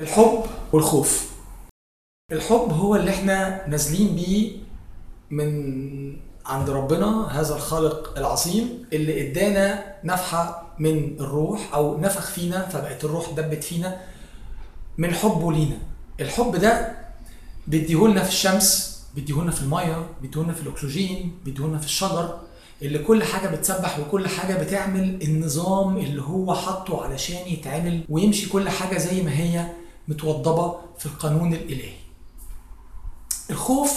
الحب والخوف. الحب هو اللي إحنا نازلين بيه من عند ربنا هذا الخالق العظيم اللي ادانا نفحة من الروح أو نفخ فينا فبقت الروح دبت فينا من حبه لينا. الحب ده بيديهولنا في الشمس بيديهولنا في المية بيديهولنا في الأكسجين بيديهولنا في الشجر اللي كل حاجة بتسبح وكل حاجة بتعمل النظام اللي هو حاطه علشان يتعمل ويمشي كل حاجة زي ما هي. متوضبة في القانون الإلهي. الخوف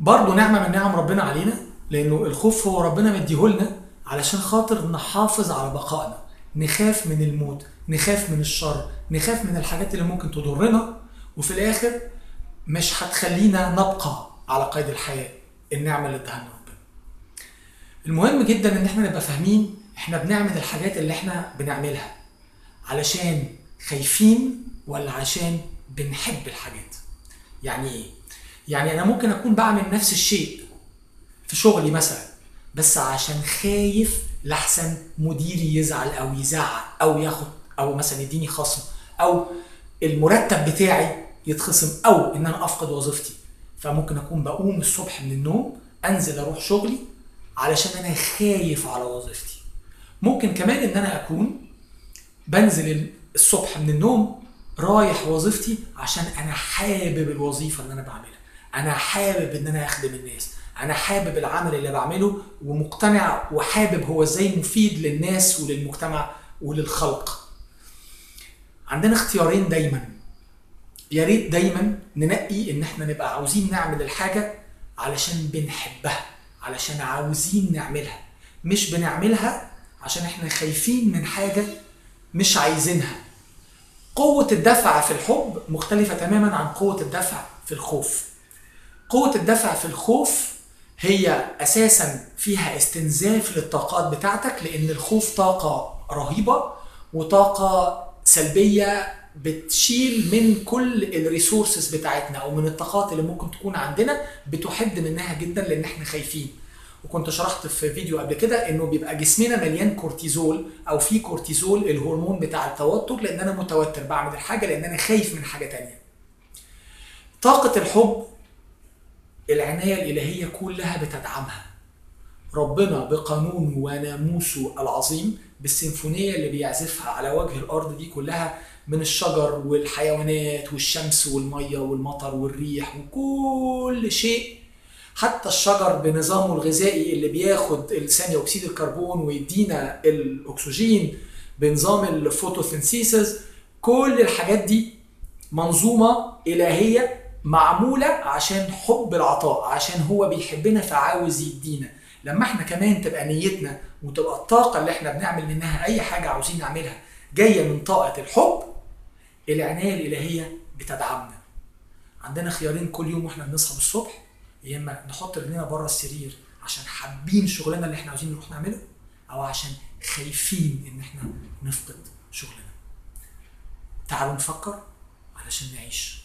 برضه نعمة من نعم ربنا علينا لأنه الخوف هو ربنا مديهولنا علشان خاطر نحافظ على بقائنا. نخاف من الموت نخاف من الشر نخاف من الحاجات اللي ممكن تضرنا وفي الآخر مش هتخلينا نبقى على قيد الحياة النعمة اللي اداها ربنا. المهم جدا إن إحنا نبقى فاهمين إحنا بنعمل الحاجات اللي إحنا بنعملها علشان خايفين ولا عشان بنحب الحاجات؟ يعني إيه يعني أنا ممكن أكون بعمل نفس الشيء في شغلي مثلا بس عشان خايف لحسن مديري يزعل أو يزعق أو ياخد أو مثلا يديني خصم أو المرتب بتاعي يتخصم أو إن أنا أفقد وظيفتي. فممكن أكون بقوم الصبح من النوم أنزل أروح شغلي علشان أنا خايف على وظيفتي. ممكن كمان إن أنا أكون بنزل الصبح من النوم رايح وظيفتي عشان أنا حابب الوظيفة اللي أنا بعملها. أنا حابب إن أنا أخدم الناس. أنا حابب العمل اللي بعمله ومقتنع وحابب هو إزاي مفيد للناس وللمجتمع وللخلق. عندنا اختيارين دايما. يا ريت دايما ننقي إن إحنا نبقى عاوزين نعمل الحاجة علشان بنحبها علشان عاوزين نعملها. مش بنعملها عشان إحنا خايفين من حاجة مش عايزينها. قوة الدفع في الحب مختلفة تماما عن قوة الدفع في الخوف. قوة الدفع في الخوف هي أساسا فيها استنزاف للطاقات بتاعتك لأن الخوف طاقة رهيبة وطاقة سلبية بتشيل من كل الريسورسز بتاعتنا أو من الطاقات اللي ممكن تكون عندنا بتحد منها جدا لأن إحنا خايفين وكنت شرحت في فيديو قبل كده إنه بيبقى جسمنا مليان كورتيزول أو في كورتيزول الهرمون بتاع التوتر لأن أنا متوتر بعمل الحاجة لأن أنا خايف من حاجة تانية. طاقة الحب العناية الإلهية كلها بتدعمها. ربنا بقانونه وناموسه العظيم بالسيمفونية اللي بيعزفها على وجه الأرض دي كلها من الشجر والحيوانات والشمس والمية والمطر والريح وكل شيء حتى الشجر بنظامه الغذائي اللي بياخد ثاني أكسيد الكربون ويدينا الأكسجين بنظام ال photosynthesis كل الحاجات دي منظومة إلهية معمولة عشان حب العطاء عشان هو بيحبنا فعاوز يدينا. لما إحنا كمان تبقى نيتنا وتبقى الطاقة اللي إحنا بنعمل منها أي حاجة عاوزين نعملها جاية من طاقة الحب العناية الإلهية بتدعمنا. عندنا خيارين كل يوم وإحنا بنصحى الصبح يا إما نحط رجلنا بره السرير عشان حابين شغلنا اللي إحنا عاوزين نروح نعمله أو عشان خايفين إن إحنا نفقد شغلنا. تعالوا نفكر علشان نعيش.